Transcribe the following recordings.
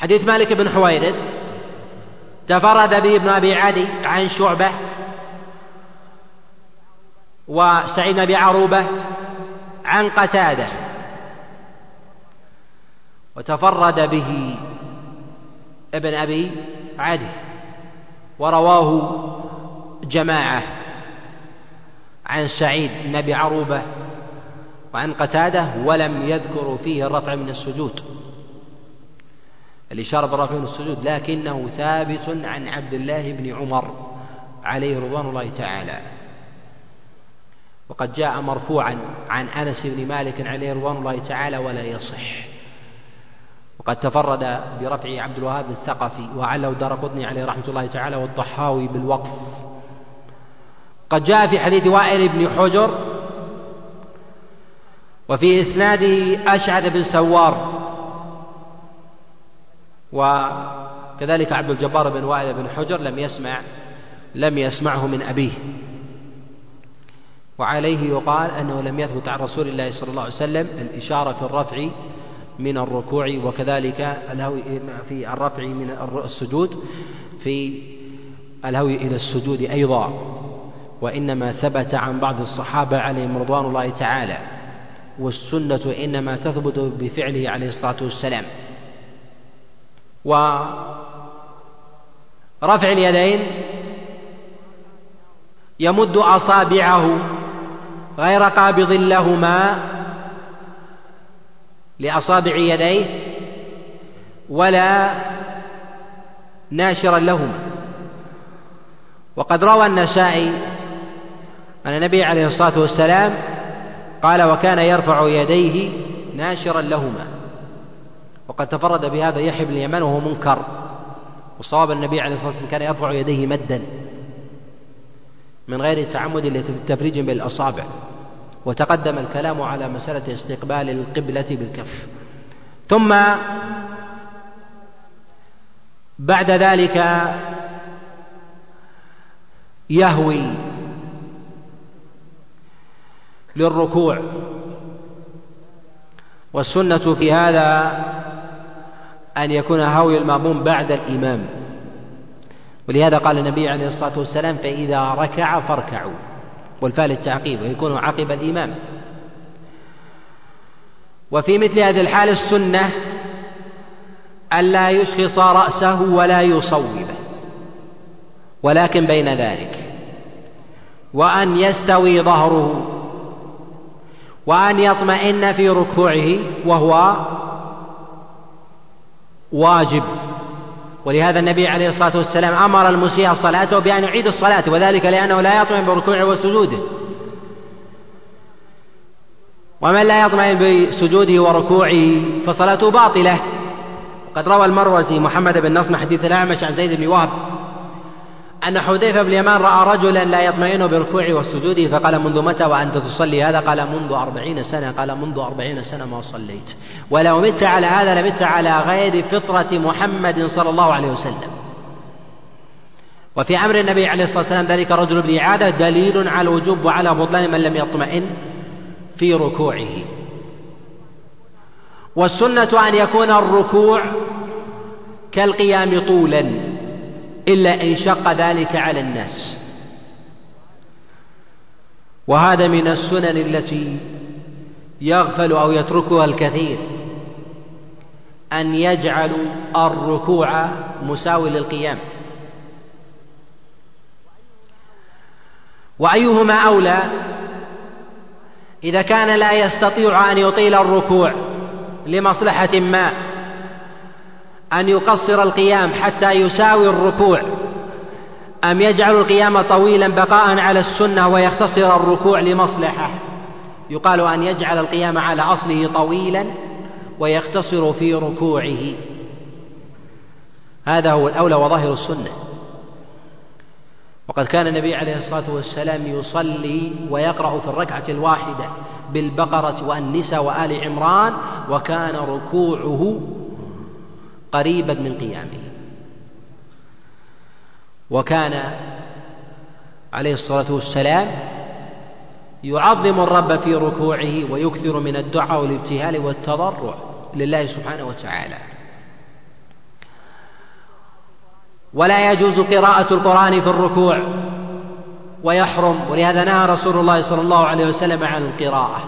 حديث مالك بن حويرث تفرد به ابن أبي عدي عن شعبة وسعيد بن أبي عروبة عن قتادة وتفرد به ابن أبي عدي ورواه جماعة عن سعيد بن أبي عروبة وعن قتادة ولم يذكروا فيه الرفع من السجود. الإشارة بالرفع من السجود لكنه ثابت عن عبد الله بن عمر عليه رضوان الله تعالى. وقد جاء مرفوعا عن أنس بن مالك عليه رضوان الله تعالى ولا يصح. وقد تفرد برفعه عبد الوهاب الثقفي وعله دار قطني عليه رحمة الله تعالى والضحاوي بالوقف. قد جاء في حديث وائل بن حجر وفي إسناده أشعث بن سوار وكذلك عبد الجبار بن وائل بن حجر لم يسمع لم يسمعه من أبيه. وعليه يقال أنه لم يثبت عن رسول الله صلى الله عليه وسلم الإشارة في الرفع من الركوع وكذلك الهوي في الرفع من السجود في الهوي إلى السجود أيضا. وإنما ثبت عن بعض الصحابة عليهم رضوان الله تعالى. والسنة إنما تثبت بفعله عليه الصلاة والسلام. ورفع اليدين يمد أصابعه غير قابض لهما لأصابع يديه ولا ناشرا لهما. وقد روى النسائي أن النبي عليه الصلاة والسلام قال وكان يرفع يديه ناشرا لهما. وقد تفرد بهذا يحيى بن اليمن وهو منكر. وصواب النبي عليه الصلاة والسلام كان يرفع يديه مدا من غير تعمد لتفريج بالأصابع. وتقدم الكلام على مسألة استقبال القبلة بالكف. ثم بعد ذلك يهوي للركوع. والسنة في هذا أن يكون هوي المأموم بعد الإمام. ولهذا قال النبي عليه الصلاة والسلام فإذا ركع فاركعوا. والفاء للتعقيب ويكون عقب الإمام. وفي مثل هذه الحال السنة ألا يشخص رأسه ولا يصوبه. ولكن بين ذلك وأن يستوي ظهره وأن يطمئن في ركوعه وهو واجب. ولهذا النبي عليه الصلاة والسلام أمر المسيء صلاته بأن يعيد الصلاة وذلك لأنه لا يطمئن بركوعه وسجوده. ومن لا يطمئن بسجوده وركوعه فصلاته باطلة. وقد روى المروزي محمد بن نصر حديث الأعمش عن زيد بن وهب أن حذيفة بن اليمان رأى رجلا لا يطمئن بركوعه وسجوده فقال منذ متى وأنت تصلي هذا؟ قال منذ أربعين سنة قال منذ أربعين سنة ما صليت. ولو مت على هذا لمت على غير فطرة محمد صلى الله عليه وسلم. وفي أمر النبي عليه الصلاة والسلام ذلك رجل بإعادة دليل على الوجوب وعلى بطلان من لم يطمئن في ركوعه. والسنة أن يكون الركوع كالقيام طولا. إلا إن شق ذلك على الناس. وهذا من السنن التي يغفل أو يتركها الكثير أن يجعلوا الركوع مساوي للقيام. وأيهما أولى؟ إذا كان لا يستطيع أن يطيل الركوع لمصلحة ما أن يقصر القيام حتى يساوي الركوع. أم يجعل القيام طويلا بقاء على السنة ويختصر الركوع لمصلحة؟ يقال أن يجعل القيام على أصله طويلا ويختصر في ركوعه. هذا هو الأولى وظاهر السنة. وقد كان النبي عليه الصلاة والسلام يصلي ويقرأ في الركعة الواحدة بالبقرة والنساء وآل عمران وكان ركوعه قريبا من قيامه. وكان عليه الصلاة والسلام يعظم الرب في ركوعه ويكثر من الدعاء والابتهال والتضرع لله سبحانه وتعالى. ولا يجوز قراءة القرآن في الركوع ويحرم ولهذا نهى رسول الله صلى الله عليه وسلم عن القراءة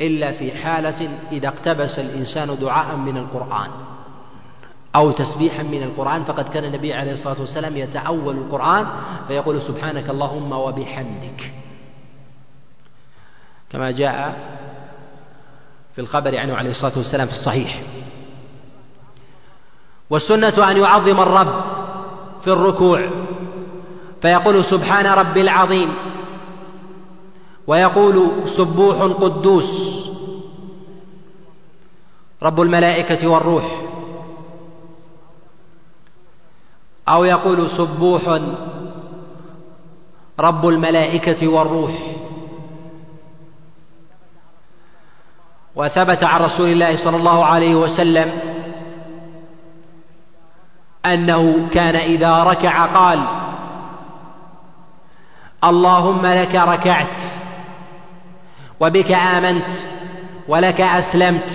إلا في حالة إذا اقتبس الإنسان دعاء من القرآن. أو تسبيحا من القرآن فقد كان النبي عليه الصلاة والسلام يتأول القرآن فيقول سبحانك اللهم وبحمدك. كما جاء في الخبر عنه عليه الصلاة والسلام في الصحيح. والسنة أن يعظم الرب في الركوع فيقول سبحان ربي العظيم ويقول سبوح قدوس رب الملائكة والروح. أو يقول سبوح رب الملائكة والروح. وثبت عن رسول الله صلى الله عليه وسلم أنه كان إذا ركع قال اللهم لك ركعت وبك آمنت ولك أسلمت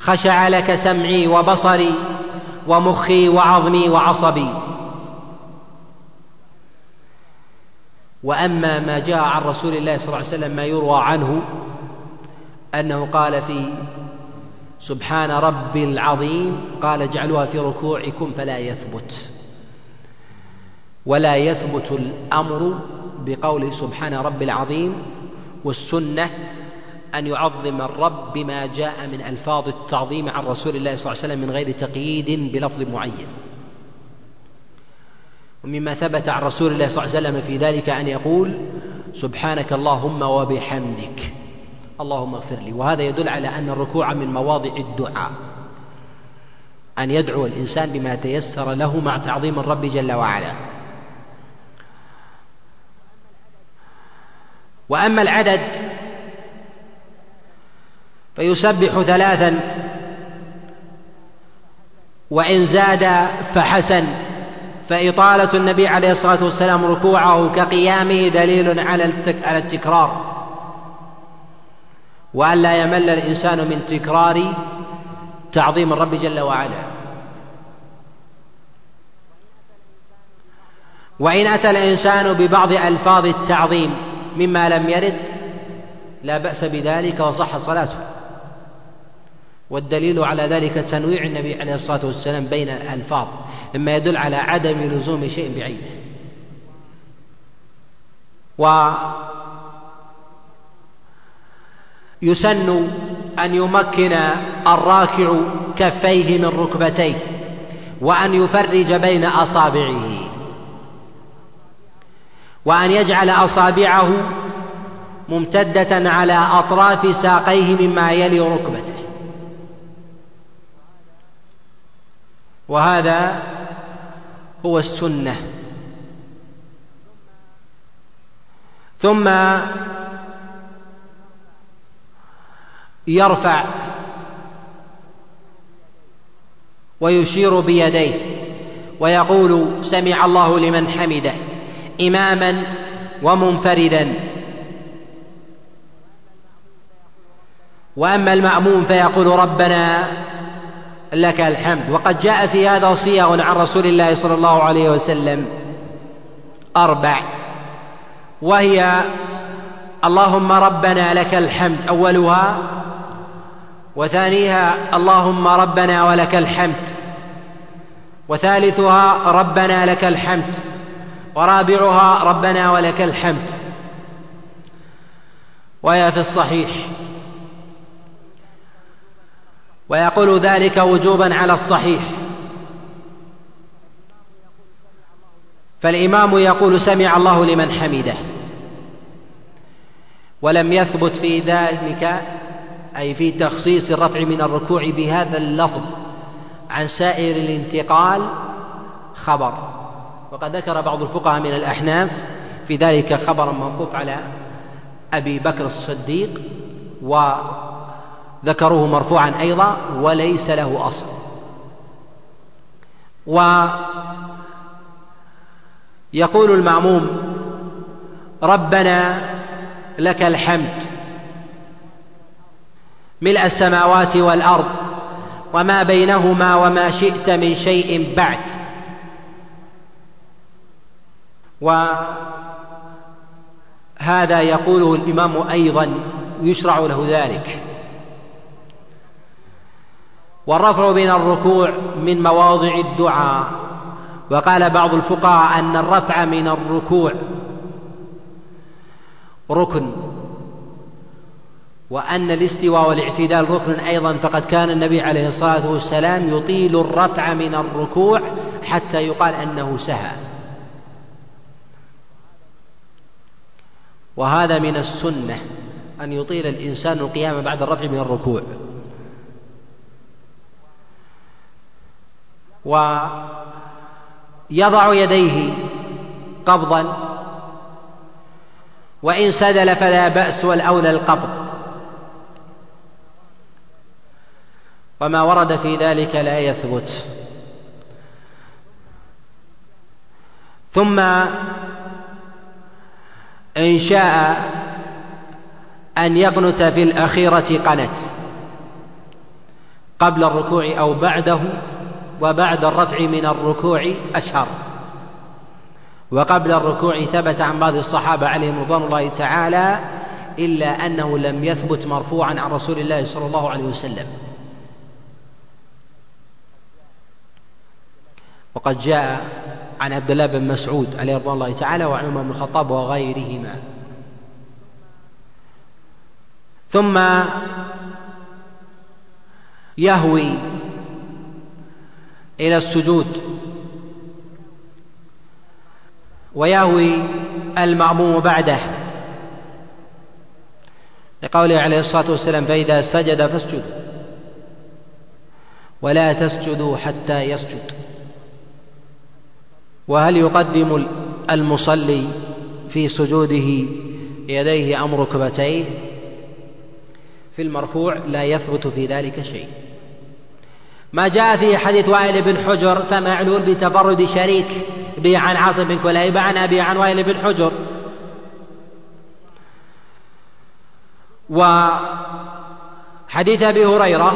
خشع لك سمعي وبصري ومخي وعظمي وعصبي. وأما ما جاء عن رسول الله صلى الله عليه وسلم ما يروى عنه أنه قال في سبحان ربي العظيم قال اجعلوها في ركوعكم فلا يثبت. ولا يثبت الأمر بقول سبحان ربي العظيم والسنة أن يعظم الرب بما جاء من ألفاظ التعظيم عن رسول الله صلى الله عليه وسلم من غير تقييد بلفظ معين. ومما ثبت عن رسول الله صلى الله عليه وسلم في ذلك أن يقول سبحانك اللهم وبحمدك اللهم اغفر لي. وهذا يدل على أن الركوع من مواضع الدعاء. أن يدعو الإنسان بما تيسر له مع تعظيم الرب جل وعلا. وأما العدد فيسبح ثلاثا وإن زاد فحسن. فإطالة النبي عليه الصلاة والسلام ركوعه كقيامه دليل على على التكرار. وألا يمل الإنسان من تكرار تعظيم الرب جل وعلا. وإن أتى الإنسان ببعض ألفاظ التعظيم مما لم يرد لا بأس بذلك وصحت صلاته. والدليل على ذلك تنويع النبي عليه الصلاة والسلام بين الألفاظ مما يدل على عدم لزوم شيء بعينه ويسن أن يمكن الراكع كفيه من ركبتيه وأن يفرج بين أصابعه وأن يجعل أصابعه ممتدة على أطراف ساقيه مما يلي ركبته. وهذا هو السنة. ثم يرفع ويشير بيديه ويقول سمع الله لمن حمده إماما ومنفردا. وأما المأموم فيقول ربنا لك الحمد. وقد جاء في هذا صيغ عن رسول الله صلى الله عليه وسلم أربع. وهي اللهم ربنا لك الحمد أولها وثانيها اللهم ربنا ولك الحمد وثالثها ربنا لك الحمد ورابعها ربنا ولك الحمد. وهي في الصحيح. ويقول ذلك وجوبا على الصحيح. فالإمام يقول سمع الله لمن حمده. ولم يثبت في ذلك أي في تخصيص الرفع من الركوع بهذا اللفظ عن سائر الانتقال خبر. وقد ذكر بعض الفقهاء من الأحناف في ذلك خبرا موقوف على أبي بكر الصديق و ذكروه مرفوعا أيضا وليس له أصل. ويقول المأموم ربنا لك الحمد ملء السماوات والأرض وما بينهما وما شئت من شيء بعد. وهذا يقوله الإمام أيضا يشرع له ذلك. والرفع من الركوع من مواضع الدعاء. وقال بعض الفقهاء أن الرفع من الركوع ركن وأن الاستواء والاعتدال ركن أيضا. فقد كان النبي عليه الصلاة والسلام يطيل الرفع من الركوع حتى يقال أنه سهى. وهذا من السنة أن يطيل الإنسان القيام بعد الرفع من الركوع. ويضع يديه قبضا وإن سدل فلا بأس والأولى القبض. وما ورد في ذلك لا يثبت. ثم إن شاء أن يقنت في الأخيرة قنت قبل الركوع أو بعده. وبعد الرفع من الركوع أشهر. وقبل الركوع ثبت عن بعض الصحابة عليهم رضوان الله تعالى إلا أنه لم يثبت مرفوعا عن رسول الله صلى الله عليه وسلم. وقد جاء عن عبد الله بن مسعود عليه رضوان الله تعالى وعن عمر بن الخطاب وغيرهما. ثم يهوي إلى السجود. ويهوي المأموم بعده. لقوله عليه الصلاة والسلام فإذا سجد فاسجدوا ولا تسجدوا حتى يسجد. وهل يقدم المصلي في سجوده يديه أم ركبتيه؟ في المرفوع لا يثبت في ذلك شيء. ما جاء في حديث وائل بن حجر فمعلول بتفرد شريك به عن عاصم بن كليبة عن أبي عن وائل بن حجر. وحديث أبي هريرة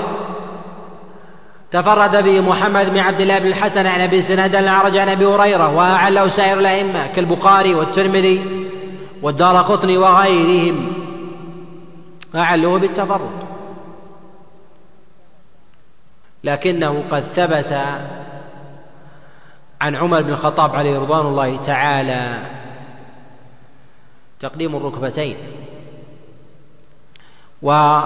تفرد به محمد بن عبد الله بن الحسن عن أبي سناد الأعرج عن أبي هريرة واعله سائر الأئمة كالبخاري والترمذي والدار قطني وغيرهم اعلوه بالتفرد. لكنه قد ثبت عن عمر بن الخطاب عليه رضوان الله تعالى تقديم الركبتين و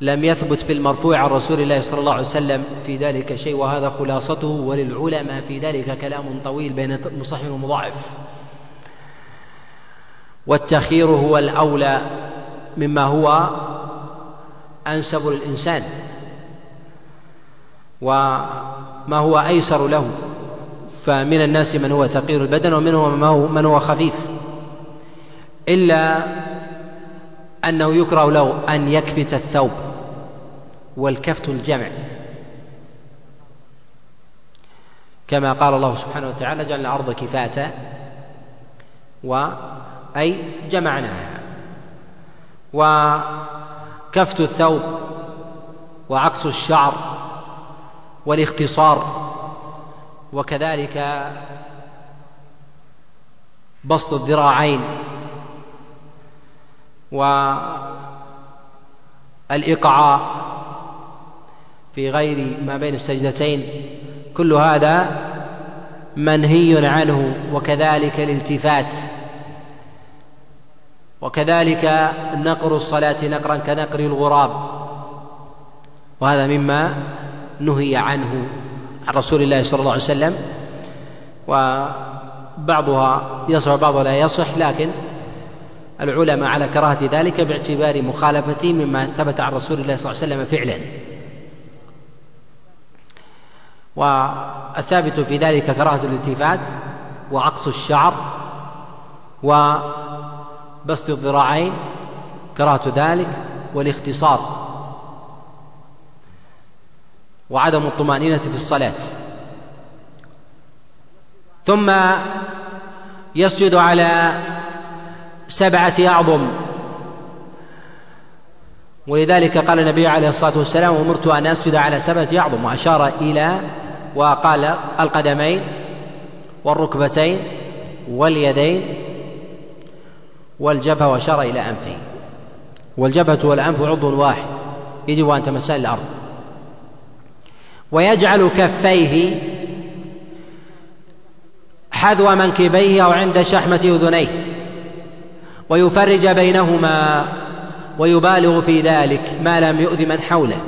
لم يثبت في المرفوع عن رسول الله صلى الله عليه وسلم في ذلك شيء وهذا خلاصته وللعلماء في ذلك كلام طويل بين مصحح ومضاعف. والتخيير هو الأولى مما هو أنسب للإنسان. وما هو أيسر له فمن الناس من هو ثقيل البدن ومنهم من هو خفيف. إلا أنه يكره له أن يكفت الثوب والكفت الجمع. كما قال الله سبحانه وتعالى جعل الأرض كفاتا وأي جمعناها. وكفت الثوب وعكس الشعر والاختصار وكذلك بسط الذراعين والإقعاء في غير ما بين السجدتين كل هذا منهي عنه وكذلك الالتفات وكذلك نقر الصلاة نقرا كنقر الغراب وهذا مما نهي عنه عن رسول الله صلى الله عليه وسلم وبعضها يصح وبعضها لا يصح لكن العلماء على كراهة ذلك باعتبار مخالفته مما ثبت عن رسول الله صلى الله عليه وسلم فعلا. والثابت في ذلك كراهة الالتفات وعقص الشعر وبسط الذراعين كراهة ذلك والاختصار. وعدم الطمأنينة في الصلاة. ثم يسجد على سبعة أعظم. ولذلك قال النبي عليه الصلاة والسلام أمرت أن أسجد على سبعة أعظم. وأشار إلى وقال القدمين والركبتين واليدين والجبهة وأشار إلى أنفه والجبهة والأنف عضو واحد. يجب أن تمسا الأرض. ويجعل كفيه حذو منكبيه أو عند شحمة أذنيه ويفرج بينهما ويبالغ في ذلك ما لم يؤذ من حوله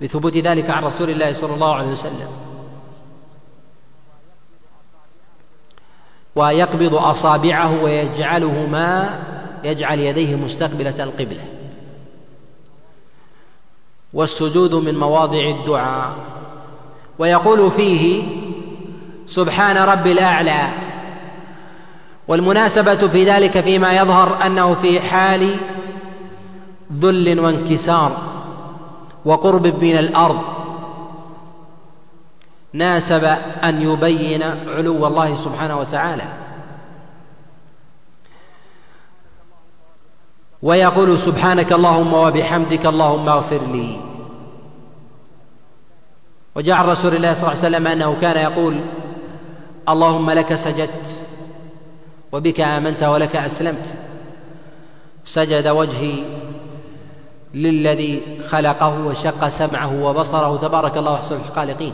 لثبوت ذلك عن رسول الله صلى الله عليه وسلم. ويقبض أصابعه ويجعلهما يجعل يديه مستقبلة القبلة. والسجود من مواضع الدعاء. ويقول فيه سبحان ربي الأعلى. والمناسبة في ذلك فيما يظهر أنه في حال ذل وانكسار وقرب من الأرض ناسب أن يبين علو الله سبحانه وتعالى. ويقول سبحانك اللهم وبحمدك اللهم اغفر لي. وجاء رسول الله صلى الله عليه وسلم أنه كان يقول اللهم لك سجدت وبك آمنت ولك أسلمت. سجد وجهي للذي خلقه وشق سمعه وبصره. تبارك الله احسن الخالقين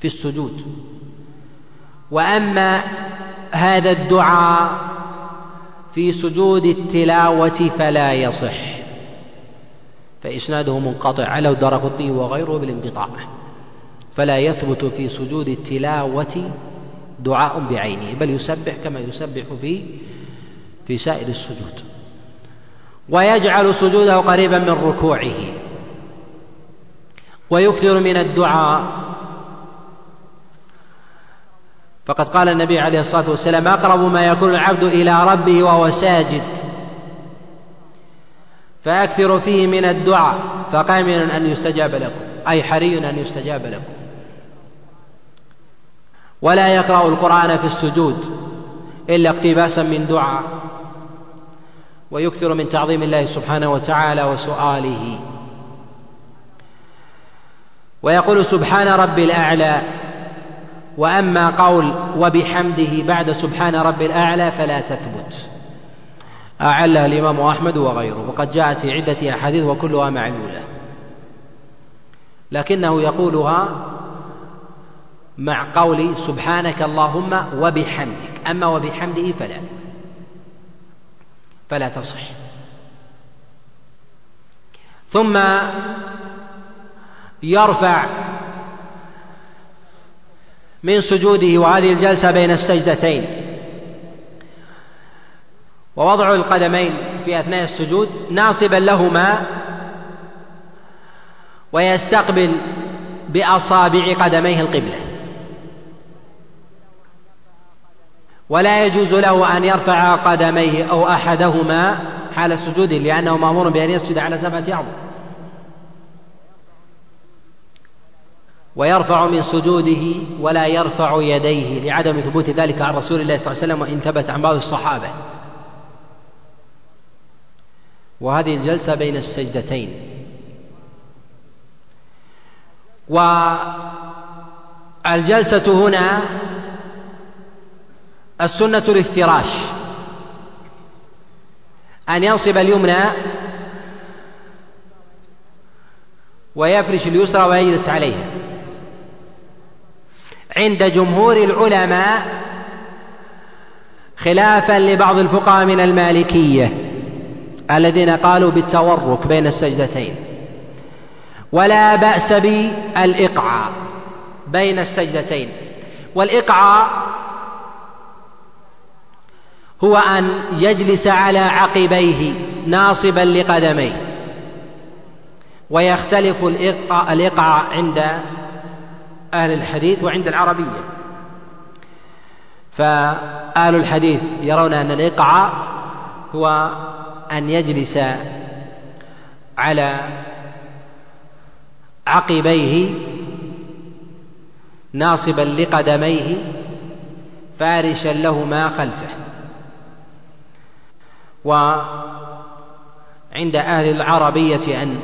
في السجود. وأما هذا الدعاء في سجود التلاوة فلا يصح. فإسناده منقطع على الدرقطني وغيره بالانقطاع. فلا يثبت في سجود التلاوة دعاء بعينه بل يسبح كما يسبح في في سائر السجود. ويجعل سجوده قريبا من ركوعه. ويكثر من الدعاء. فقد قال النبي عليه الصلاة والسلام أقرب ما يكون العبد إلى ربه وهو ساجد فأكثر فيه من الدعاء فقامن أن يستجاب لكم أي حري أن يستجاب لكم. ولا يقرأ القرآن في السجود إلا اقتباسا من دعاء ويكثر من تعظيم الله سبحانه وتعالى وسؤاله. ويقول سبحان ربي الأعلى وأما قول وبحمده بعد سبحان ربي الأعلى فلا تثبت. اعلها الإمام أحمد وغيره وقد جاءت في عدة أحاديث وكلها معلولة. لكنه يقولها مع قول سبحانك اللهم وبحمدك أما وبحمده فلا. فلا تصح. ثم يرفع من سجوده وهذه الجلسة بين السجدتين. ووضع القدمين في أثناء السجود ناصبا لهما ويستقبل بأصابع قدميه القبلة. ولا يجوز له أن يرفع قدميه أو أحدهما حال سجوده لأنه مأمور بأن يسجد على سبعة اعظم ويرفع من سجوده ولا يرفع يديه لعدم ثبوت ذلك عن رسول الله صلى الله عليه وسلم وإن ثبت عن بعض الصحابة. وهذه الجلسة بين السجدتين. والجلسة هنا السنة الافتراش. أن ينصب اليمنى ويفرش اليسرى ويجلس عليها. عند جمهور العلماء خلافا لبعض الفقهاء من المالكية الذين قالوا بالتورك بين السجدتين. ولا بأس بالإقعاء بين السجدتين. والإقعاء هو أن يجلس على عقبيه ناصبا لقدميه. ويختلف الإقعاء عند أهل الحديث وعند العربية. فأهل الحديث يرون أن الإقعاء هو أن يجلس على عقبيه ناصبا لقدميه فارشا لهما خلفه. وعند أهل العربية أن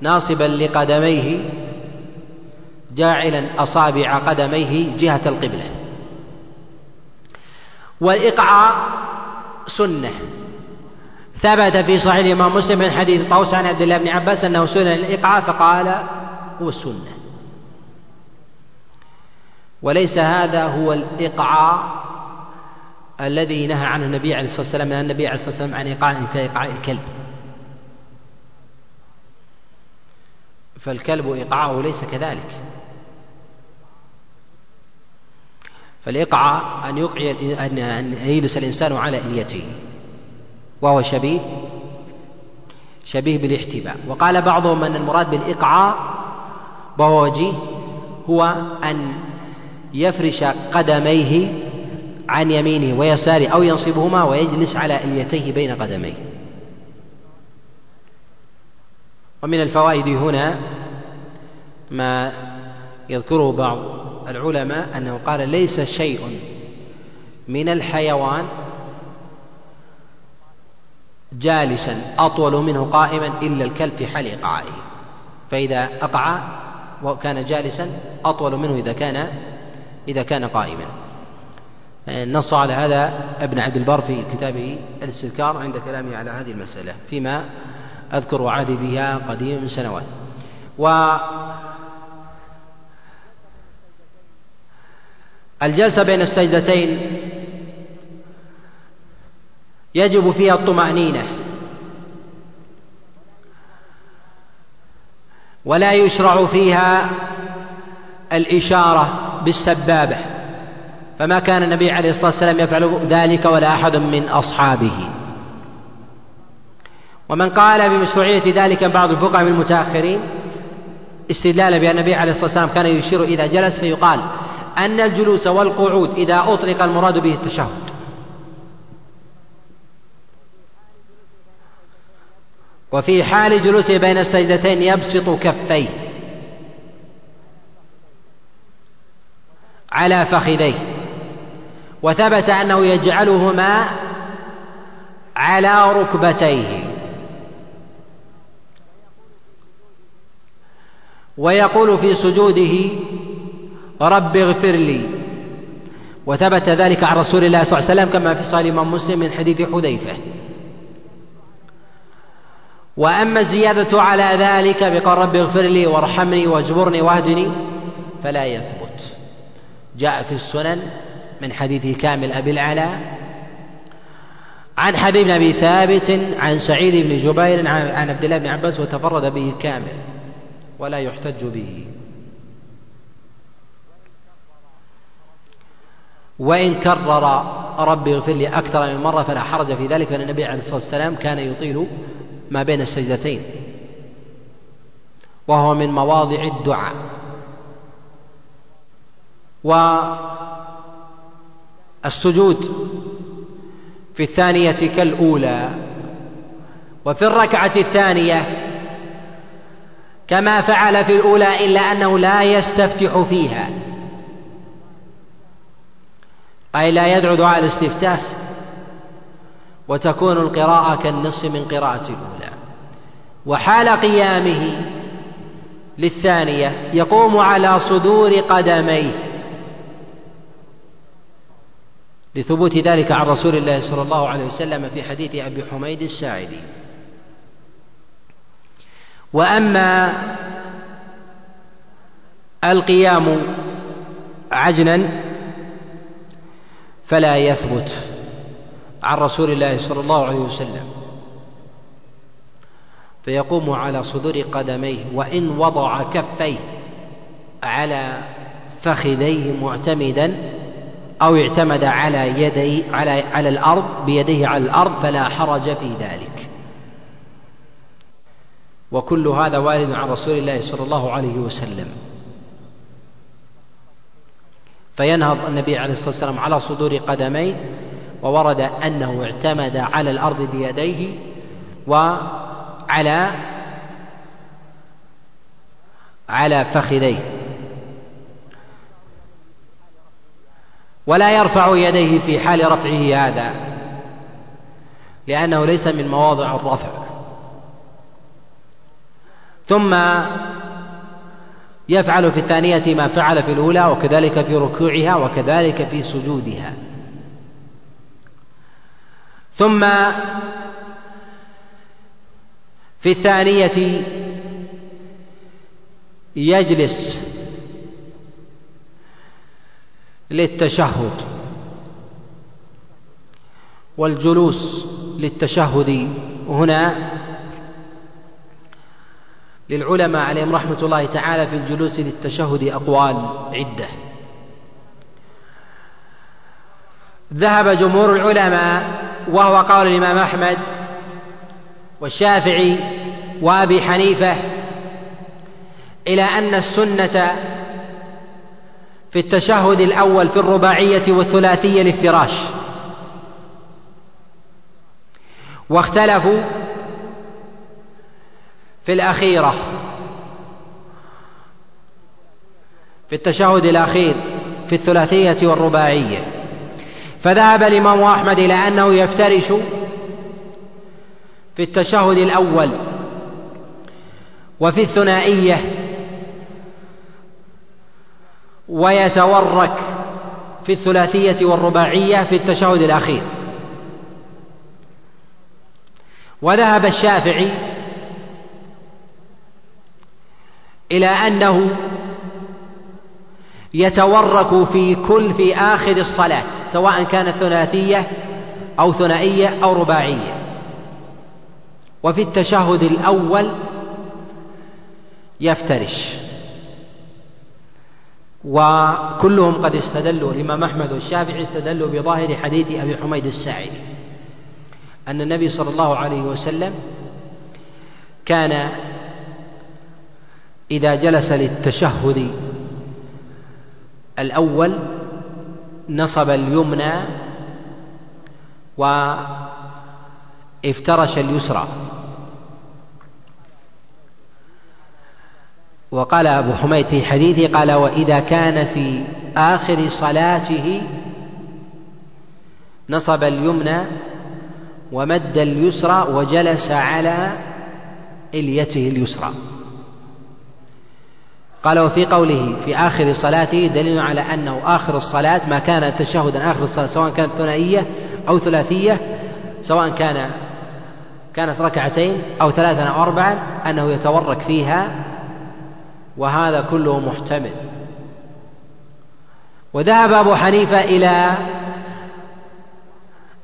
ناصبا لقدميه جاعلا أصابع قدميه جهة القبلة. والإقعاء سنة. ثبت في صحيح الإمام مسلم من حديث طوس عن عبد الله بن عباس أنه سنن الإقعاء فقال هو السنة وليس هذا هو الإقعاء الذي نهى عنه النبي عليه الصلاة والسلام نهى النبي عليه الصلاة والسلام عن إيقاع إيقاع الكلب. فالكلب إيقاعه ليس كذلك. فالإقعاء أن يقعي أن يجلس الإنسان على إليته وهو شبيه شبيه بالاحتباء. وقال بعضهم أن المراد بالإقعاء وهو وجيه هو أن يفرش قدميه عن يمينه ويساره أو ينصبهما ويجلس على إليتيه بين قدميه. ومن الفوائد هنا ما يذكره بعض العلماء أنه قال ليس شيء من الحيوان جالسا أطول منه قائما إلا الكلب في حال إقعائه فإذا أقع وكان جالسا أطول منه إذا كان إذا كان قائما. نص على هذا ابن عبد البر في كتابه الاستذكار عند كلامه على هذه المسألة فيما أذكر وعدي بها قديما من سنوات. و الجلسة بين السجدتين يجب فيها الطمأنينة. ولا يشرع فيها الإشارة بالسبابة فما كان النبي عليه الصلاة والسلام يفعل ذلك ولا أحد من أصحابه. ومن قال بمشروعية ذلك بعض الفقهاء المتأخرين استدلالا بأن النبي عليه الصلاة والسلام كان يشير إذا جلس فيقال أن الجلوس والقعود إذا أطلق المراد به التشهد. وفي حال جلوسه بين السجدتين يبسط كفيه على فخذيه. وثبت أنه يجعلهما على ركبتيه. ويقول في سجوده رب اغفر لي. وثبت ذلك عن رسول الله صلى الله عليه وسلم كما في صحيح الإمام مسلم من حديث حذيفة. وأما الزيادة على ذلك بقول رب اغفر لي وارحمني واجبرني واهدني فلا يثبت. جاء في السنن من حديث كامل أبي العلاء عن حبيب بن أبي ثابت عن سعيد بن جبير عن عبد الله بن عباس وتفرد به كامل ولا يحتج به. وإن كرر رب اغفر لي أكثر من مرة فلا حرج في ذلك فإن النبي عليه الصلاة والسلام كان يطيل ما بين السجدتين وهو من مواضع الدعاء. والسجود في الثانية كالأولى وفي الركعة الثانية كما فعل في الأولى إلا أنه لا يستفتح فيها. أي لا يدعو دعاء الاستفتاح. وتكون القراءة كالنصف من قراءة الأولى. وحال قيامه للثانية يقوم على صدور قدميه. لثبوت ذلك عن رسول الله صلى الله عليه وسلم في حديث أبي حميد الساعدي. وأما القيام عجنا فلا يثبت عن رسول الله صلى الله عليه وسلم. فيقوم على صدور قدميه وإن وضع كفيه على فخذيه معتمدا أو اعتمد على يدي على على الأرض بيديه على الأرض فلا حرج في ذلك. وكل هذا وارد عن رسول الله صلى الله عليه وسلم. فينهض النبي عليه الصلاة والسلام على صدور قدميه وورد أنه اعتمد على الأرض بيديه وعلى على فخذيه. ولا يرفع يديه في حال رفعه هذا لأنه ليس من مواضع الرفع. ثم يفعل في الثانية ما فعل في الأولى وكذلك في ركوعها وكذلك في سجودها. ثم في الثانية يجلس للتشهد والجلوس للتشهد. هنا للعلماء عليهم رحمة الله تعالى في الجلوس للتشهد أقوال عدة. ذهب جمهور العلماء وهو قول الإمام أحمد والشافعي وأبي حنيفة إلى أن السنة في التشهد الأول في الرباعية والثلاثية الافتراش واختلفوا في الأخيرة. في التشهد الأخير في الثلاثية والرباعية. فذهب الإمام أحمد إلى أنه يفترش في التشهد الأول وفي الثنائية ويتورك في الثلاثية والرباعية في التشهد الأخير. وذهب الشافعي إلى أنه يتورك في كل في آخر الصلاة سواء كانت ثلاثية أو ثنائية أو رباعية. وفي التشهد الأول يفترش. وكلهم قد استدلوا الإمام أحمد والشافعي استدلوا بظاهر حديث أبي حميد الساعدي أن النبي صلى الله عليه وسلم كان إذا جلس للتشهد. الأول نصب اليمنى وافترش اليسرى. وقال أبو حميد في حديثه قال وإذا كان في آخر صلاته نصب اليمنى ومد اليسرى وجلس على إليته اليسرى. قال وفي قوله في آخر صلاته دليل على أنه آخر الصلاة ما كان تشهدا آخر الصلاة سواء كانت ثنائية أو ثلاثية سواء كان كانت ركعتين أو ثلاثا أو أربعا أنه يتورك فيها وهذا كله محتمل. وذهب أبو حنيفة إلى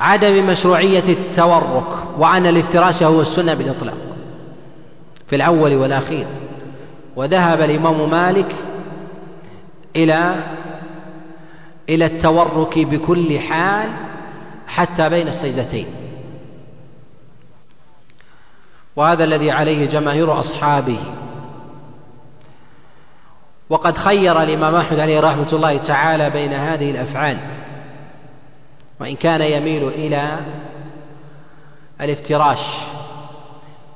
عدم مشروعية التورك وأن الافتراش هو السنة بالإطلاق في الأول والأخير. وذهب الإمام مالك إلى إلى التورك بكل حال حتى بين السجدتين وهذا الذي عليه جماهير أصحابه. وقد خير الإمام أحمد عليه رحمة الله تعالى بين هذه الأفعال. وإن كان يميل إلى الافتراش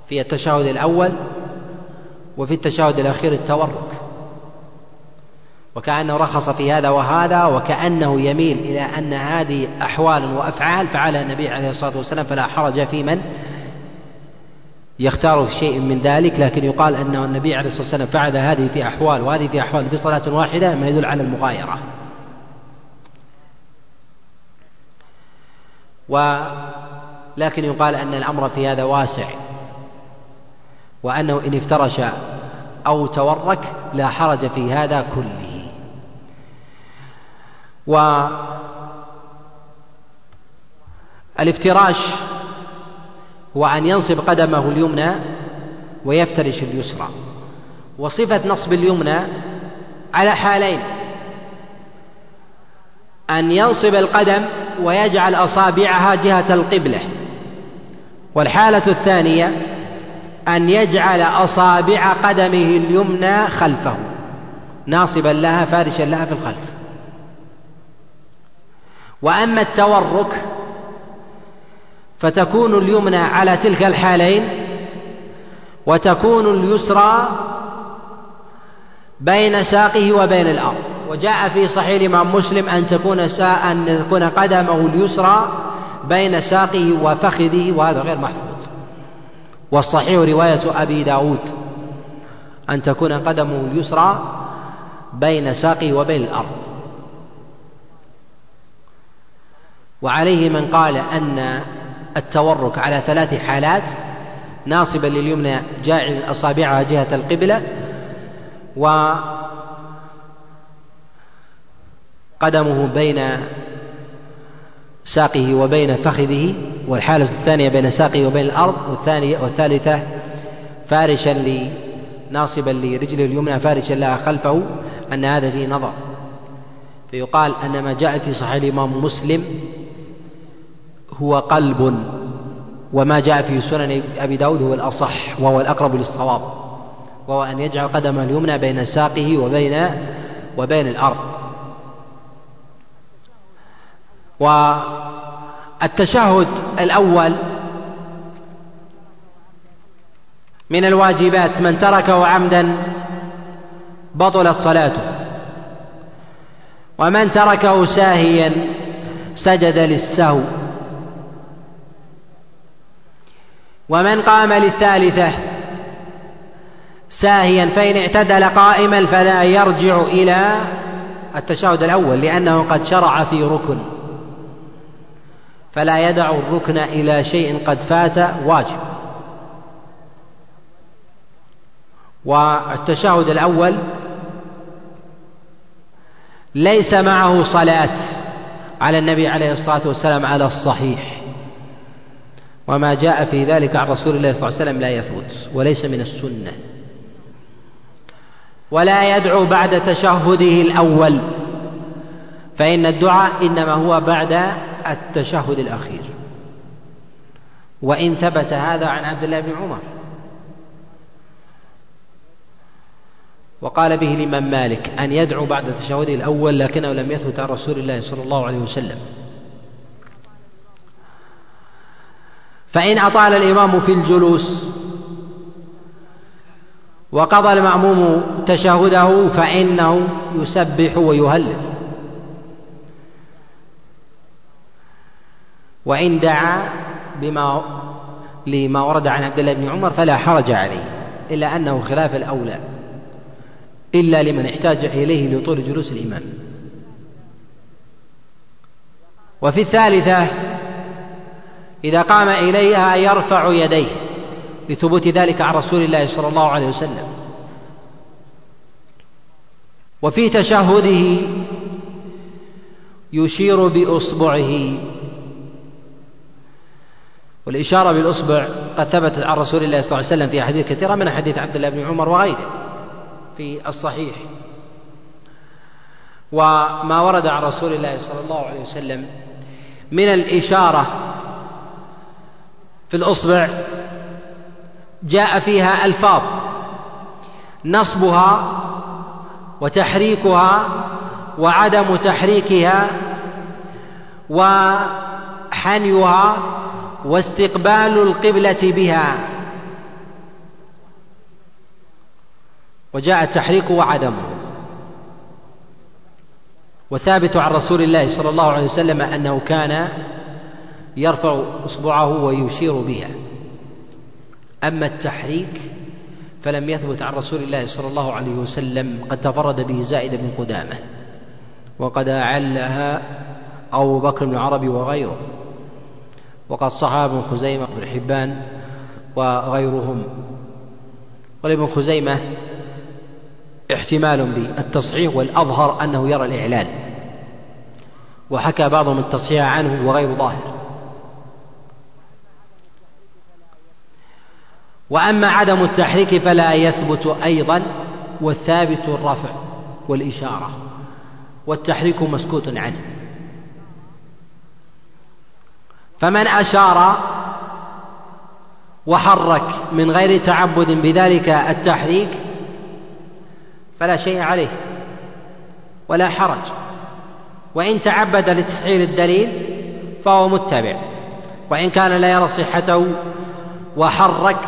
في التشهد الأول وفي التشهد الأخير التورك. وكأنه رخص في هذا وهذا وكأنه يميل إلى أن هذه أحوال وأفعال فعلها النبي عليه الصلاة والسلام فلا حرج في من يختار في شيء من ذلك. لكن يقال أن النبي عليه الصلاة والسلام فعل هذه في أحوال وهذه في أحوال في صلاة واحدة ما يدل على المغايرة. ولكن يقال أن الأمر في هذا واسع وأنه إن افترش أو تورك لا حرج في هذا كله. والافتراش هو أن ينصب قدمه اليمنى ويفترش اليسرى. وصفة نصب اليمنى على حالين أن ينصب القدم ويجعل أصابعها جهة القبلة. والحالة الثانية أن يجعل أصابع قدمه اليمنى خلفه. ناصبا لها فارشا لها في الخلف. وأما التورك فتكون اليمنى على تلك الحالين وتكون اليسرى بين ساقه وبين الأرض. وجاء في صحيح الإمام مسلم أن تكون ساء أن تكون قدمه اليسرى بين ساقه وفخذه وهذا غير محفوظ. والصحيح رواية أبي داود أن تكون قدمه اليسرى بين ساقه وبين الأرض. وعليه من قال أن التورك على ثلاث حالات ناصبا لليمنى جاعل أصابعها جهة القبلة وقدمه بين ساقه وبين فخذه والحالة الثانية بين ساقه وبين الأرض والثانية والثالثة فارشا ناصبا لرجله اليمنى فارشا لها خلفه أن هذا فيه نظر. فيقال أن ما جاء في صحيح الإمام مسلم هو قلب وما جاء في سنن أبي داود هو الأصح وهو الأقرب للصواب وهو أن يجعل قدمه اليمنى بين ساقه وبين وبين الأرض. والتشهد الأول من الواجبات من تركه عمدا بطلت صلاته ومن تركه ساهيا سجد للسهو ومن قام للثالثة ساهيا فإن اعتدل قائما فلا يرجع إلى التشهد الأول لأنه قد شرع في ركن. فلا يدع الركن إلى شيء قد فات واجب. والتشهد الأول ليس معه صلاة على النبي عليه الصلاة والسلام على الصحيح. وما جاء في ذلك عن رسول الله صلى الله عليه وسلم لا يثبت وليس من السنة. ولا يدعو بعد تشهده الأول فإن الدعاء إنما هو بعد التشهد الأخير. وإن ثبت هذا عن عبد الله بن عمر. وقال به الإمام مالك أن يدعو بعد تشهده الأول لكنه لم يثبت عن رسول الله صلى الله عليه وسلم. فإن أطال الإمام في الجلوس وقضى المأموم تشهده فإنه يسبح ويهلل. وإن دعا بما لما ورد عن عبد الله بن عمر فلا حرج عليه إلا أنه خلاف الأولى إلا لمن احتاج إليه لطول جلوس الإمام. وفي الثالثة إذا قام إليها يرفع يديه لثبوت ذلك عن رسول الله صلى الله عليه وسلم. وفي تشهده يشير بإصبعه والإشارة بالإصبع قد ثبتت عن رسول الله صلى الله عليه وسلم في أحاديث كثيرة من حديث عبد الله بن عمر وغيره في الصحيح. وما ورد عن رسول الله صلى الله عليه وسلم من الإشارة في الإصبع جاء فيها ألفاظ نصبها وتحريكها وعدم تحريكها وحنيها واستقبال القبلة بها. وجاء التحريك وعدمه وثابت عن رسول الله صلى الله عليه وسلم أنه كان يرفع إصبعه ويشير بها. أما التحريك فلم يثبت عن رسول الله صلى الله عليه وسلم قد تفرد به زائد بن قدامة. وقد أعلها أبو بكر بن عربي وغيره. وقد صحى ابن خزيمة بن حبان وغيرهم. ولابن خزيمة احتمال بالتصحيح والأظهر أنه يرى الإعلان وحكى بعضهم التصحيح عنه وغير ظاهر. وأما عدم التحريك فلا يثبت أيضا والثابت الرفع والإشارة والتحريك مسكوت عنه. فمن أشار وحرك من غير تعبد بذلك التحريك فلا شيء عليه ولا حرج. وإن تعبد لتسعير الدليل فهو متبع. وإن كان لا يرى صحته وحرك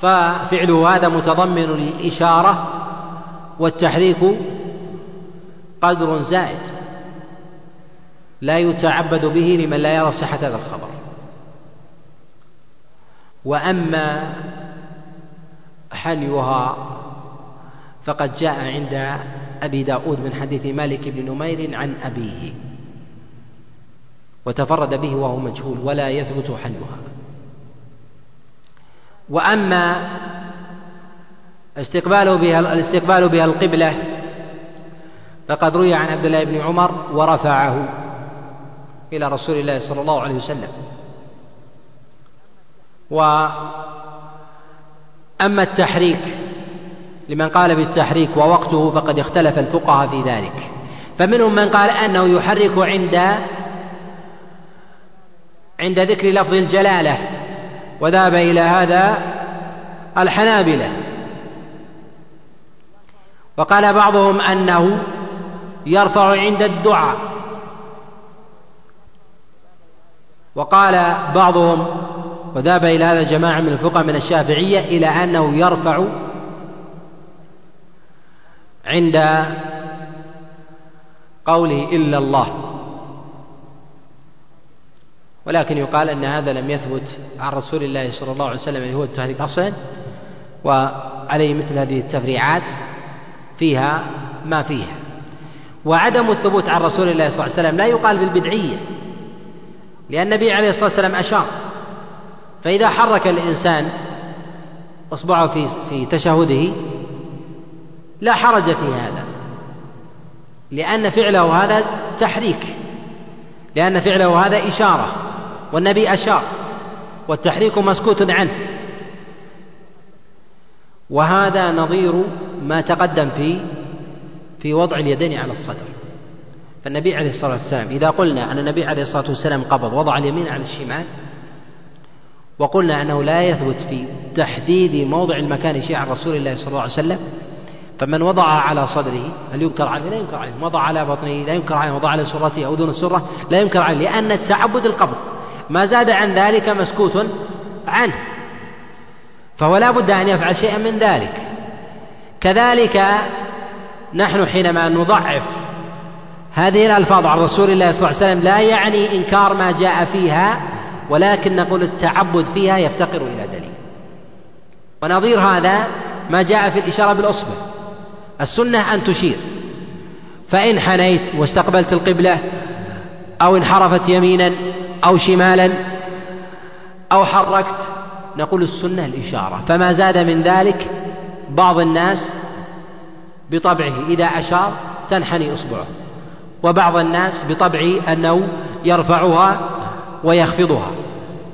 ففعله هذا متضمن للإشارة والتحريك قدر زائد. لا يتعبد به لمن لا يرى صحة هذا الخبر. وأما حنيها فقد جاء عند أبي داود من حديث مالك بن نمير عن أبيه وتفرد به وهو مجهول ولا يثبت حلها وأما استقباله بها الاستقبال بها القبلة فقد روي عن عبد الله بن عمر ورفعه. إلى رسول الله صلى الله عليه وسلم. وأما التحريك لمن قال بالتحريك ووقته فقد اختلف الفقهاء في ذلك. فمنهم من قال أنه يحرك عند عند ذكر لفظ الجلالة وذهب إلى هذا الحنابلة. وقال بعضهم أنه يرفع عند الدعاء. وقال بعضهم وذهب إلى هذا جماعة من الفقهاء من الشافعية إلى أنه يرفع عند قوله إلا الله. ولكن يقال أن هذا لم يثبت عن رسول الله صلى الله عليه وسلم اللي هو التحريك أصلا وعليه مثل هذه التفريعات فيها ما فيها. وعدم الثبوت عن رسول الله صلى الله عليه وسلم لا يقال بالبدعية. لأن النبي عليه الصلاة والسلام أشار. فإذا حرك الإنسان إصبعه في في تشهده لا حرج في هذا. لأن فعله هذا تحريك. لأن فعله هذا إشارة. والنبي أشار. والتحريك مسكوت عنه. وهذا نظير ما تقدم في في وضع اليدين على الصدر. فالنبي عليه الصلاة والسلام إذا قلنا أن النبي عليه الصلاة والسلام قبض وضع اليمين على الشمال وقلنا أنه لا يثبت في تحديد موضع المكان شيء عن رسول الله صلى الله عليه وسلم فمن وضعها على صدره هل ينكر عليه؟ لا ينكر عليه، وضع على بطنه لا ينكر عليه، وضع على سرته أو دون السرة لا ينكر عليه، لأن التعبد القبض، ما زاد عن ذلك مسكوت عنه، فهو لا بد أن يفعل شيئا من ذلك. كذلك نحن حينما نضعف هذه الألفاظ عن رسول الله صلى الله عليه وسلم لا يعني إنكار ما جاء فيها ولكن نقول التعبد فيها يفتقر إلى دليل. ونظير هذا ما جاء في الإشارة بالأصبع. السنة أن تشير. فإن حنيت واستقبلت القبلة أو انحرفت يمينا أو شمالا أو حركت نقول السنة الإشارة. فما زاد من ذلك بعض الناس بطبعه. إذا أشار تنحني إصبعه. وبعض الناس بطبعه أنه يرفعها ويخفضها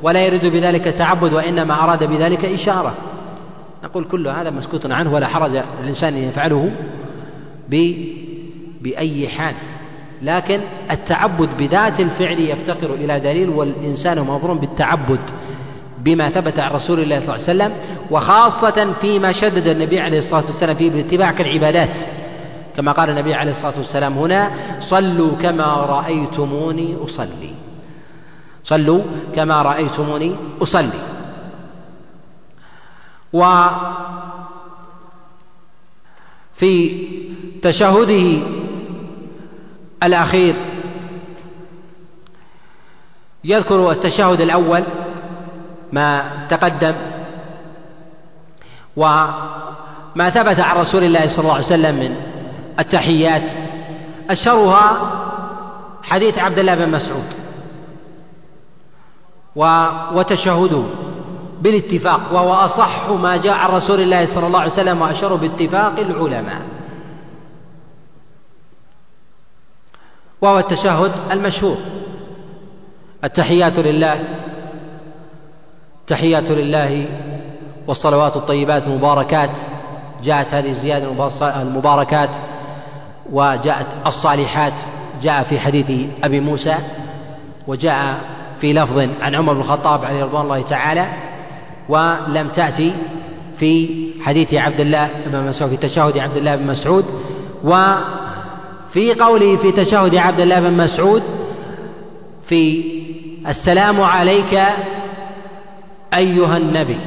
ولا يريد بذلك تعبد وإنما أراد بذلك إشارة. نقول كل هذا مسكوت عنه ولا حرج الإنسان أن يفعله بأي حال. لكن التعبد بذات الفعل يفتقر إلى دليل والإنسان مأمور بالتعبد بما ثبت عن رسول الله صلى الله عليه وسلم وخاصة فيما شدد النبي عليه الصلاة والسلام فيه باتباع كالعبادات. كما قال النبي عليه الصلاة والسلام هنا صلوا كما رأيتموني أصلي. صلوا كما رأيتموني أصلي. وفي تشهده الأخير يذكر التشهد الأول ما تقدم وما ثبت عن رسول الله صلى الله عليه وسلم من التحيات. أشهرها حديث عبد الله بن مسعود. وتشهده بالاتفاق وهو أصح ما جاء عن رسول الله صلى الله عليه وسلم وأشره باتفاق العلماء. وهو التشهد المشهور. التحيات لله تحيات لله والصلوات الطيبات المباركات. جاءت هذه الزيادة المباركات وجاءت الصالحات جاء في حديث أبي موسى وجاء في لفظ عن عمر بن الخطاب عليه رضوان الله تعالى ولم تأتي في حديث عبد الله بن مسعود في تشهد عبد الله بن مسعود وفي قوله في تشهد عبد الله بن مسعود في السلام عليك أيها النبي.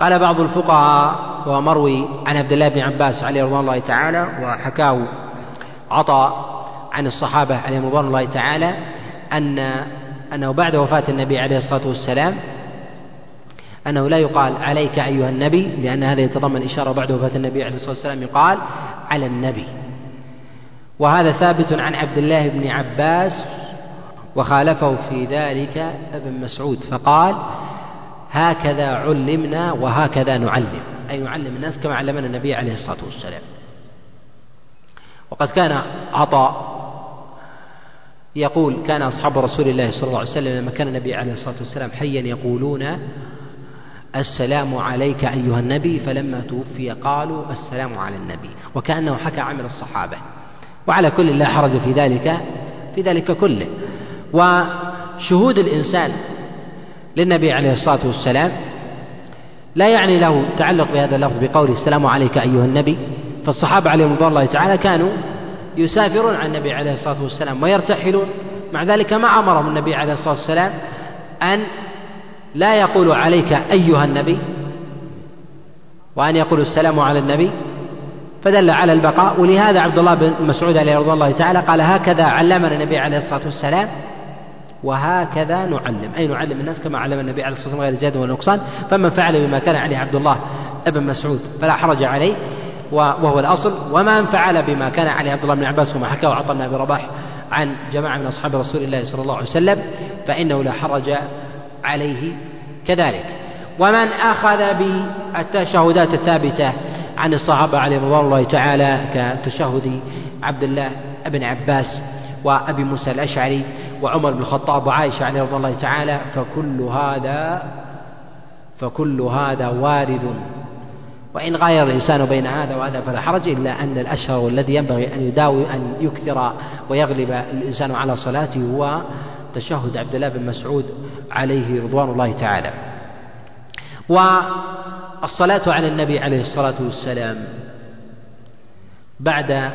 قال بعض الفقهاء وهو مروي عن عبد الله بن عباس عليه رضوان الله تعالى وحكاه عطاء عن الصحابة عليهم رضوان الله تعالى أن أنه بعد وفاة النبي عليه الصلاة والسلام أنه لا يقال عليك أيها النبي لأن هذا يتضمن إشارة بعد وفاة النبي عليه الصلاة والسلام يقال على النبي. وهذا ثابت عن عبد الله بن عباس وخالفه في ذلك ابن مسعود فقال هكذا علمنا وهكذا نعلم. أي نعلم الناس كما علمنا النبي عليه الصلاة والسلام. وقد كان عطاء يقول كان أصحاب رسول الله صلى الله عليه وسلم لما كان النبي عليه الصلاة والسلام حيا يقولون السلام عليك أيها النبي فلما توفي قالوا السلام على النبي. وكأنه حكى عمل الصحابة. وعلى كل لا حرج في ذلك في ذلك كله. وشهود الإنسان للنبي عليه الصلاة والسلام لا يعني له تعلق بهذا اللفظ بقوله السلام عليك أيها النبي. فالصحابة عليهم رضوان الله تعالى كانوا يسافرون عن النبي عليه الصلاة والسلام ويرتحلون. مع ذلك ما أمرهم النبي عليه الصلاة والسلام أن لا يقول عليك أيها النبي وأن يقول السلام على النبي. فدل على البقاء. ولهذا عبد الله بن مسعود عليه رضي الله تعالى قال هكذا علمنا النبي عليه الصلاة والسلام وهكذا نعلم. أي نعلم الناس كما علم النبي عليه الصلاة والسلام غير زيادة ولا نقصان فمن فعل بما كان عليه عبد الله بن مسعود فلا حرج عليه وهو الأصل. ومن فعل بما كان عليه عبد الله بن عباس وما حكاه عطى بن أبي رباح عن جماعة من أصحاب رسول الله صلى الله عليه وسلم فإنه لا حرج عليه كذلك. ومن أخذ بالتشهدات الثابتة عن الصحابة عليهم رضوان الله تعالى كتشهد عبد الله بن عباس وأبي موسى الأشعري وعمر بن الخطاب وعائشة عليه رضي الله تعالى فكل هذا فكل هذا وارد. وإن غاير الإنسان بين هذا وهذا فلا حرج إلا أن الأشهر والذي ينبغي أن يداوي أن يكثر ويغلب الإنسان على صلاته هو تشهد عبد الله بن مسعود عليه رضوان الله تعالى. والصلاة على النبي عليه الصلاة والسلام بعد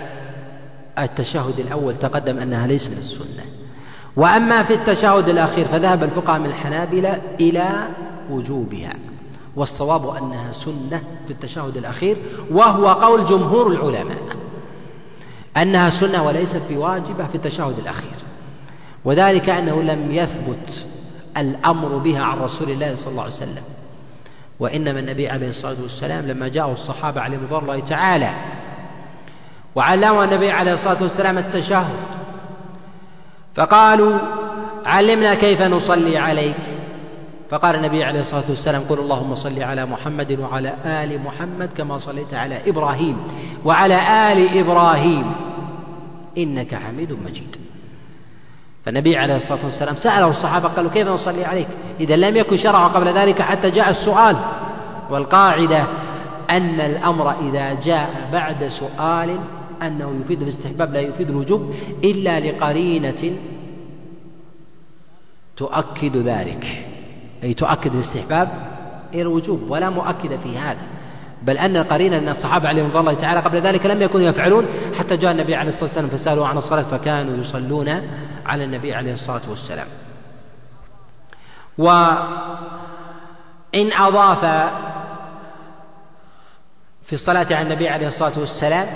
التشهد الأول تقدم أنها ليس من السنة. وأما في التشهد الأخير فذهب الفقهاء من الحنابلة إلى وجوبها والصواب أنها سنة في التشهد الأخير وهو قول جمهور العلماء أنها سنة وليست بواجبة في التشهد الأخير وذلك أنه لم يثبت الأمر بها عن رسول الله صلى الله عليه وسلم وإنما النبي عليه الصلاة والسلام لما جاءه الصحابة عليهم رضوان الله تعالى وعلموا النبي عليه الصلاة والسلام التشهد فقالوا علمنا كيف نصلي عليك. فقال النبي عليه الصلاة والسلام قل اللهم صل على محمد وعلى آل محمد كما صليت على إبراهيم وعلى آل إبراهيم إنك حميد مجيد. فالنبي عليه الصلاة والسلام سأله الصحابة قالوا كيف نصلي عليك؟ إذا لم يكن شرع قبل ذلك حتى جاء السؤال. والقاعدة أن الأمر إذا جاء بعد سؤال أنه يفيد الاستحباب لا يفيد الوجوب إلا لقرينة تؤكد ذلك. أي تؤكد الاستحباب إلى الوجوب ولا مؤكد في هذا. بل أن القرينة أن الصحابة عليهم رضي الله تعالى قبل ذلك لم يكونوا يفعلون حتى جاء النبي عليه الصلاة والسلام فسألوا عن الصلاة فكانوا يصلون على النبي عليه الصلاة والسلام. وإن أضاف في الصلاة على النبي عليه الصلاة والسلام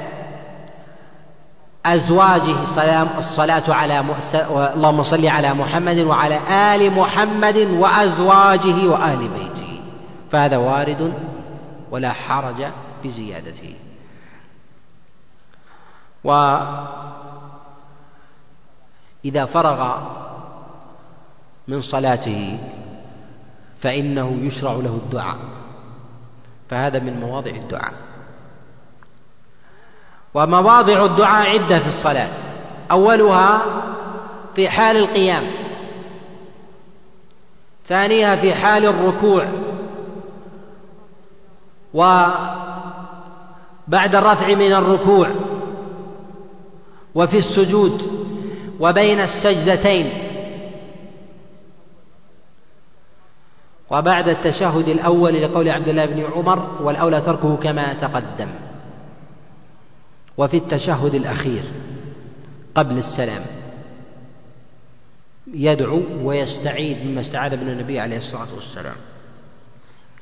أزواجه الصلاة على اللهم صل على محمد وعلى آل محمد وأزواجه وآل بيته. فهذا وارد ولا حرج في زيادته وإذا فرغ من صلاته فإنه يشرع له الدعاء. فهذا من مواضع الدعاء. ومواضع الدعاء عدة في الصلاة. أولها في حال القيام. ثانيها في حال الركوع. وبعد الرفع من الركوع. وفي السجود. وبين السجدتين. وبعد التشهد الأول لقول عبد الله بن عمر والأولى تركه كما تقدم. وفي التشهد الأخير قبل السلام. يدعو ويستعيذ مما استعاذ من النبي عليه الصلاة والسلام.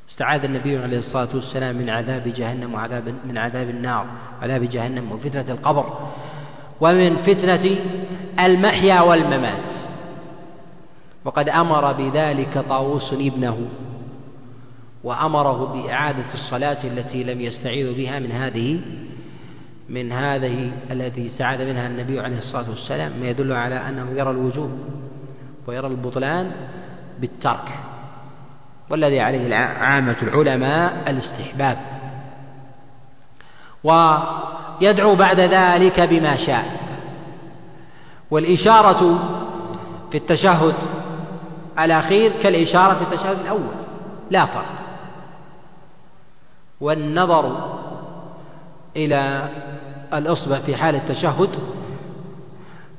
استعاذ النبي عليه الصلاة والسلام من عذاب جهنم وعذاب من عذاب النار عذاب جهنم وفتنة القبر. ومن فتنة المحيا والممات. وقد أمر بذلك طاووس ابنه وأمره بإعادة الصلاة التي لم يستعيذ بها من هذه من هذه التي استعاذ منها النبي عليه الصلاة والسلام ما يدل على أنه يرى الوجوب ويرى البطلان بالترك. والذي عليه عامة العلماء الاستحباب. ويدعو بعد ذلك بما شاء. والإشارة في التشهد الأخير كالإشارة في التشهد الأول لا فرق. والنظر إلى الإصبع في حال التشهد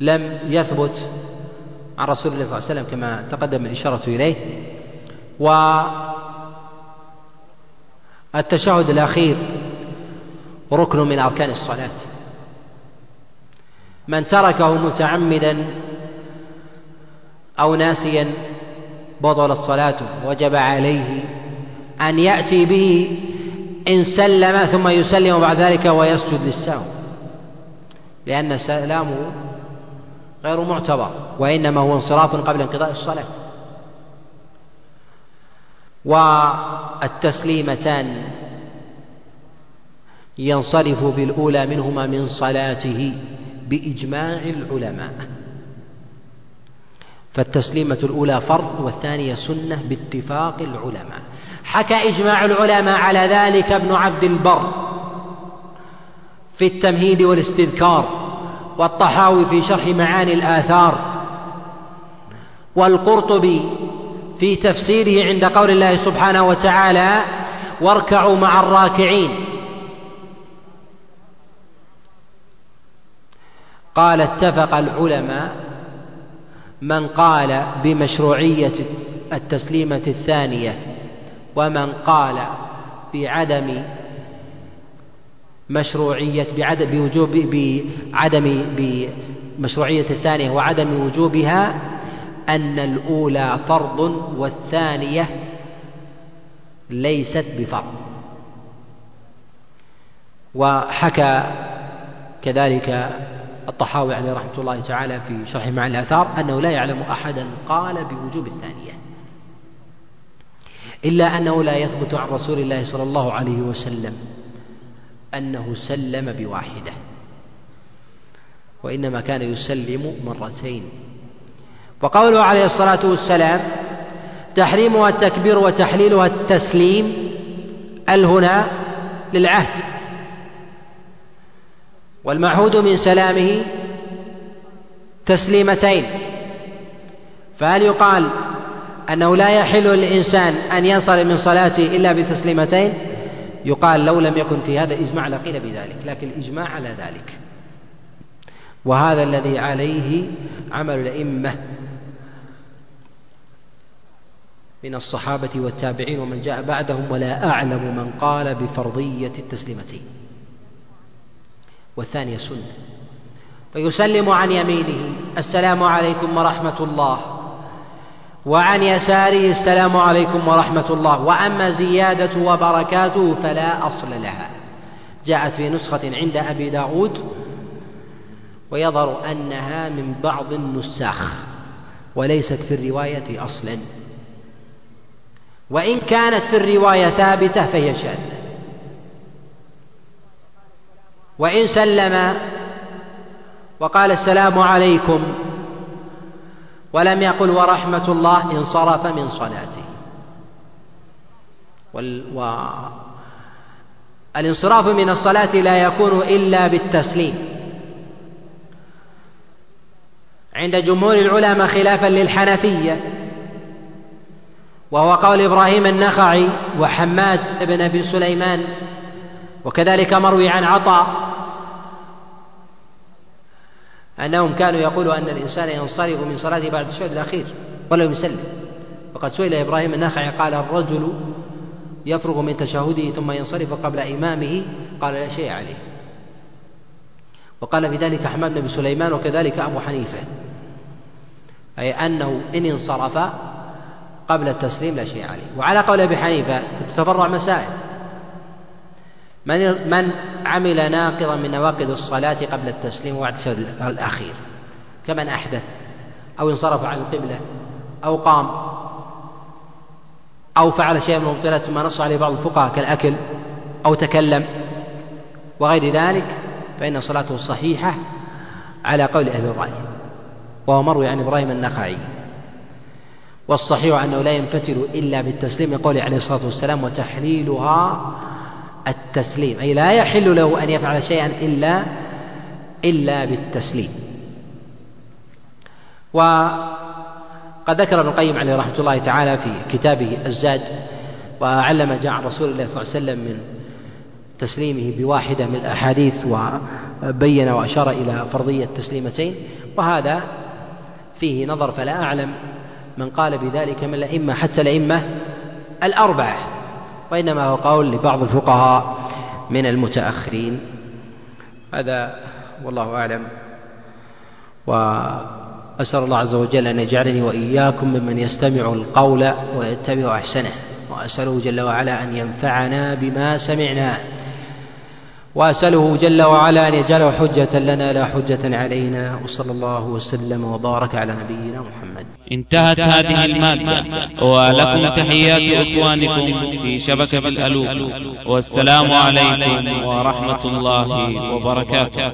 لم يثبت عن رسول الله صلى الله عليه وسلم كما تقدم الإشارة إليه. والتشهد الأخير ركن من أركان الصلاة. من تركه متعمدا أو ناسيا بطلت صلاته وجب عليه أن يأتي به إن سلم ثم يسلم بعد ذلك ويسجد للسهو. لأن سلامه غير معتبر وإنما هو انصراف قبل انقضاء الصلاة. والتسليمتان ينصرف بالأولى منهما من صلاته بإجماع العلماء. فالتسليمة الأولى فرض والثانية سنة باتفاق العلماء. حكى إجماع العلماء على ذلك ابن عبد البر في التمهيد والاستذكار والطحاوي في شرح معاني الآثار والقرطبي في تفسيره عند قول الله سبحانه وتعالى واركعوا مع الراكعين. قال اتفق العلماء من قال بمشروعية التسليمة الثانية ومن قال بعدم مشروعية بعدم بوجوب بعدم بمشروعية الثانية وعدم وجوبها أن الأولى فرض والثانية ليست بفرض. وحكى كذلك الطحاوي عليه رحمة الله تعالى في شرح مع الآثار أنه لا يعلم أحدا قال بوجوب الثانية إلا أنه لا يثبت عن رسول الله صلى الله عليه وسلم. أنه سلم بواحدة وإنما كان يسلم مرتين. وقوله عليه الصلاة والسلام تحريمها التكبير وتحليلها التسليم الهنا للعهد. والمعهود من سلامه تسليمتين. فهل يقال أنه لا يحل للإنسان أن ينصرف من صلاته إلا بتسليمتين؟ يقال لو لم يكن في هذا إجماع لقيل بذلك لكن الإجماع على ذلك. وهذا الذي عليه عمل الأئمة من الصحابة والتابعين ومن جاء بعدهم ولا أعلم من قال بفرضية التسليمتين والثانية سنة. فيسلم عن يمينه السلام عليكم ورحمة الله. وعن يساره السلام عليكم ورحمة الله. وأما زيادة وبركاته فلا أصل لها. جاءت في نسخة عند أبي داود ويظهر أنها من بعض النساخ وليست في الرواية أصلا. وإن كانت في الرواية ثابتة فهي شاذة. وإن سلم وقال السلام عليكم ولم يقل ورحمة الله انصرف من صلاته. والانصراف من الصلاة لا يكون إلا بالتسليم. عند جمهور العلماء خلافا للحنفية وهو قول إبراهيم النخعي وحماد بن أبي سليمان وكذلك مروي عن عطاء أنهم كانوا يقولوا أن الإنسان ينصرف من صلاته بعد الشهد الأخير ولا يسلم. وقد سئل إبراهيم النخعي قال الرجل يفرغ من تشهده ثم ينصرف قبل إمامه؟ قال لا شيء عليه. وقال في ذلك أحمد بن سليمان وكذلك أبو حنيفة. أي أنه إن انصرف قبل التسليم لا شيء عليه. وعلى قول أبي حنيفة تتفرع مسائل. من من عمل ناقضا من نواقض الصلاة قبل التسليم وبعد الأخير؟ كمن أحدث؟ أو انصرف عن القبلة؟ أو قام؟ أو فعل شيئا من المبطلات ثم نص عليه بعض الفقهاء كالأكل؟ أو تكلم؟ وغير ذلك فإن صلاته صحيحة على قول أهل الرأي وهو مروي عن إبراهيم النخعي. والصحيح أنه لا ينفتل إلا بالتسليم يقول عليه الصلاة والسلام وتحليلها التسليم. أي لا يحل له أن يفعل شيئا إلا إلا بالتسليم. وقد ذكر ابن القيم عليه رحمة الله تعالى في كتابه الزاد وعلم جاء رسول الله صلى الله عليه وسلم من تسليمه بواحدة من الأحاديث وبين وأشار إلى فرضية تسليمتين وهذا فيه نظر فلا أعلم من قال بذلك من الأئمة حتى الأئمة الأربعة. وإنما هو قول لبعض الفقهاء من المتأخرين. هذا والله أعلم. وأسأل الله عز وجل أن يجعلني وإياكم ممن يستمع القول ويتبع أحسنه. وأسأله جل وعلا أن ينفعنا بما سمعنا. وأسأله جل وعلا أن يجعله حجة لنا لا حجة علينا. وصلى الله وسلم وبارك على نبينا محمد. انتهت هذه المادة ولكم تحيات إخوانكم في شبكة الألوف. والسلام عليكم ورحمة الله وبركاته.